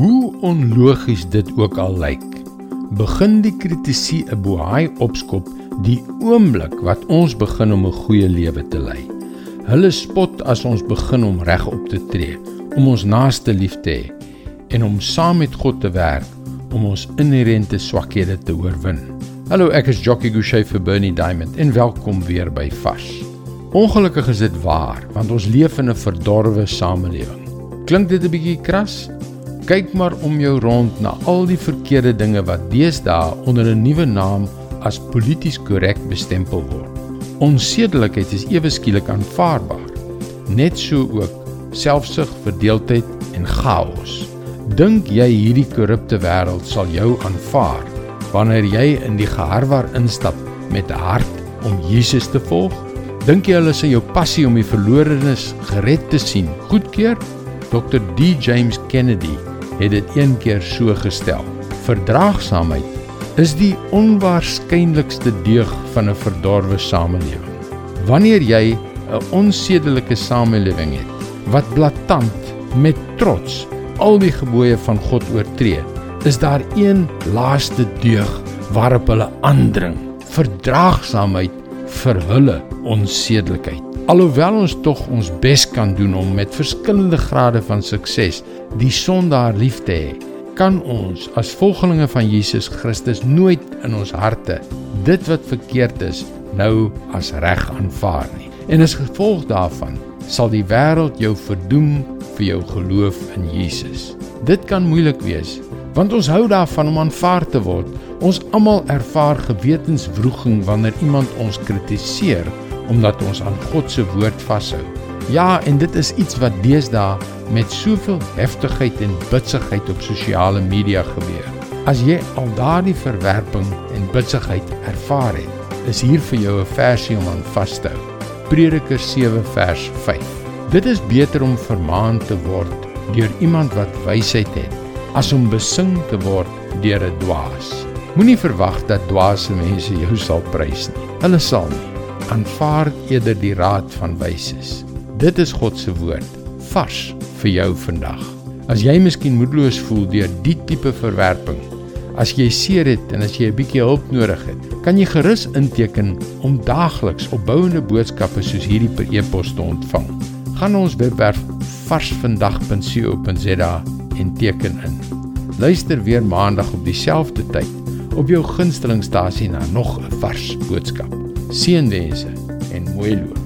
Hoe onlogies dit ook al lyk, begin die kritisie 'n bohaai opskop die oomblik wat ons begin om 'n goeie lewe te lei. Hulle spot as ons begin om regop te tree, om ons naaste lief te hê en om saam met God te werk om ons inherente swakhede te oorwin. Hallo, ek is Jockey Gouchee vir Bernie Diamond en welkom weer by Fas. Ongelukkig is dit waar, want ons leef in 'n verdorwe samelewing. Klink dit 'n bietjie kras? Kyk maar om jou rond na al die verkeerde dinge wat deesdae onder 'n nuwe naam as polities korrek bestempel word. Onsedelikheid is ewe skielik aanvaarbaar. Net so ook selfsug, verdeeldheid en chaos. Dink jy hierdie korrupte wêreld sal jou aanvaar wanneer jy in die geharwar instap met 'n hart om Jesus te volg? Dink jy hulle sal jou passie om die verlorenes gered te sien goedkeur? Dr. D James Kennedy het dit een keer so gestel. Verdraagsaamheid is die onwaarskynlikste deug van 'n verdorwe samelewing. Wanneer jy 'n onsedelike samelewing het wat blaatant met trots al die gebooie van God oortree, is daar een laaste deug waarop hulle aandring: verdraagsaamheid vir hulle onsedelikheid. Alhoewel ons tog ons bes kan doen om met verskillende grade van sukses die sondaar lief te hê, kan ons as volgelinge van Jesus Christus nooit in ons harte dit wat verkeerd is nou as reg aanvaar nie. En as gevolg daarvan sal die wêreld jou verdoem vir jou geloof in Jesus. Dit kan moeilik wees, want ons hou daarvan om aanvaar te word. Ons almal ervaar gewetenswroging wanneer iemand ons kritiseer omdat ons aan God se woord vashou. Ja, en dit is iets wat deesdae met soveel heftigheid en bitsigheid op sosiale media gebeur. As jy al daardie verwerping en bitsigheid ervaar het, is hier vir jou 'n versie om aan vas te hou. Prediker 7 vers 5. Dit is beter om vermaan te word deur iemand wat wysheid het as om besing te word deur 'n dwaas. Moenie verwag dat dwaase mense jou sal prys nie. Hulle sal nie aanvaar eerder die raad van wyses. Dit is God se woord vars vir jou vandag. As jy miskien moedeloos voel deur die tipe verwerping, as jy seer het en as jy 'n bietjie hulp nodig het, kan jy gerus inteken om daagliks opbouende boodskappe soos hierdie per e-pos te ontvang. Gaan ons webwerf varsvandag.co.za en teken in. Luister weer maandag op dieselfde tyd op jou gunstelingstasie na nog 'n vars boodskap. Siéntense en vuelo.